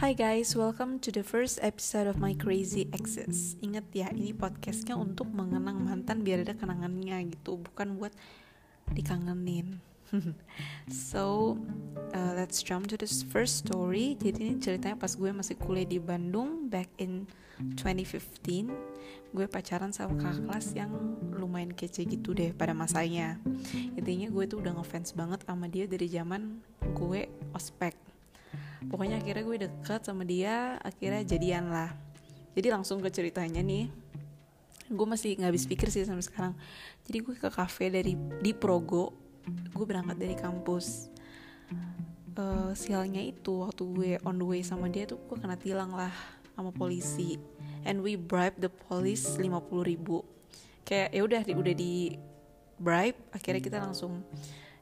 Hi guys, welcome to the first episode of my crazy exes. Ingat ya, ini podcastnya untuk mengenang mantan biar ada kenangannya gitu, bukan buat dikangenin. so, uh, let's jump to this first story. Jadi ini ceritanya pas gue masih kuliah di Bandung back in 2015. Gue pacaran sama kakak kelas yang lumayan kece gitu deh pada masanya. Intinya gue tuh udah ngefans banget sama dia dari zaman gue ospek pokoknya akhirnya gue deket sama dia akhirnya jadian lah. Jadi langsung ke ceritanya nih gue masih nggak habis pikir sih sampai sekarang. Jadi gue ke cafe dari di Progo gue berangkat dari kampus. Uh, sialnya itu waktu gue on the way sama dia tuh gue kena tilang lah sama polisi. And we bribe the police 50 ribu. Kayak ya udah udah di bribe akhirnya kita langsung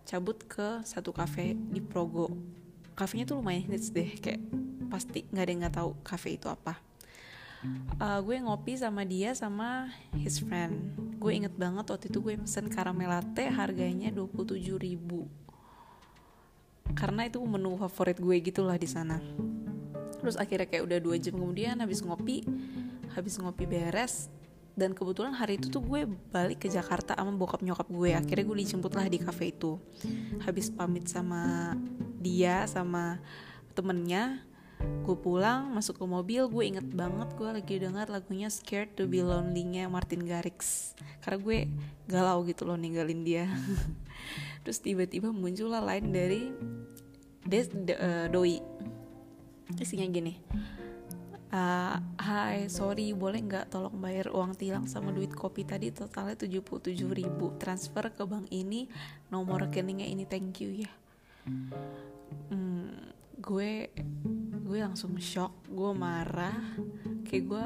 cabut ke satu cafe di Progo kafenya tuh lumayan hits deh kayak pasti nggak ada yang nggak tahu cafe itu apa. Uh, gue ngopi sama dia sama his friend. Gue inget banget waktu itu gue pesen caramel latte harganya 27 ribu. Karena itu menu favorit gue gitulah di sana. Terus akhirnya kayak udah dua jam kemudian habis ngopi habis ngopi beres dan kebetulan hari itu tuh gue balik ke Jakarta sama bokap nyokap gue. Akhirnya gue dijemput lah di cafe itu. Habis pamit sama dia sama temennya gue pulang masuk ke mobil gue inget banget gue lagi dengar lagunya Scared to be Lonely-nya Martin Garrix. Karena gue galau gitu loh ninggalin dia. Terus tiba-tiba muncullah lain dari Des, uh, Doi. Isinya gini uh, sorry boleh nggak tolong bayar uang tilang sama duit kopi tadi? Totalnya 77 ribu. Transfer ke bank ini nomor rekeningnya ini thank you ya hmm, gue gue langsung shock gue marah kayak gue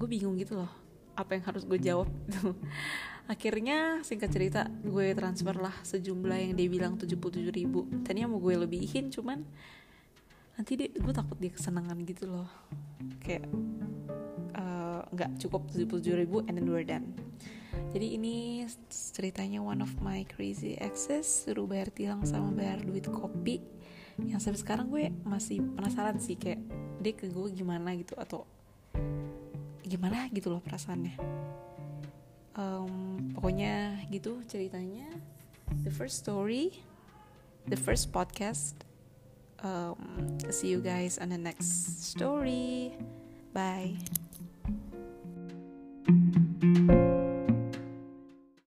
gue bingung gitu loh apa yang harus gue jawab gitu. Akhirnya singkat cerita gue transfer lah sejumlah yang dia bilang 77 ribu. Tadinya mau gue lebihin cuman nanti dia gue takut dia kesenangan gitu loh. Kayak eh, nggak uh, cukup 77 ribu and then we're done jadi ini ceritanya one of my crazy exes suruh bayar tilang sama bayar duit kopi. Yang sampai sekarang gue masih penasaran sih kayak dia ke gue gimana gitu atau gimana gitu loh perasaannya. Um, pokoknya gitu ceritanya. The first story the first podcast. Um, see you guys on the next story. Bye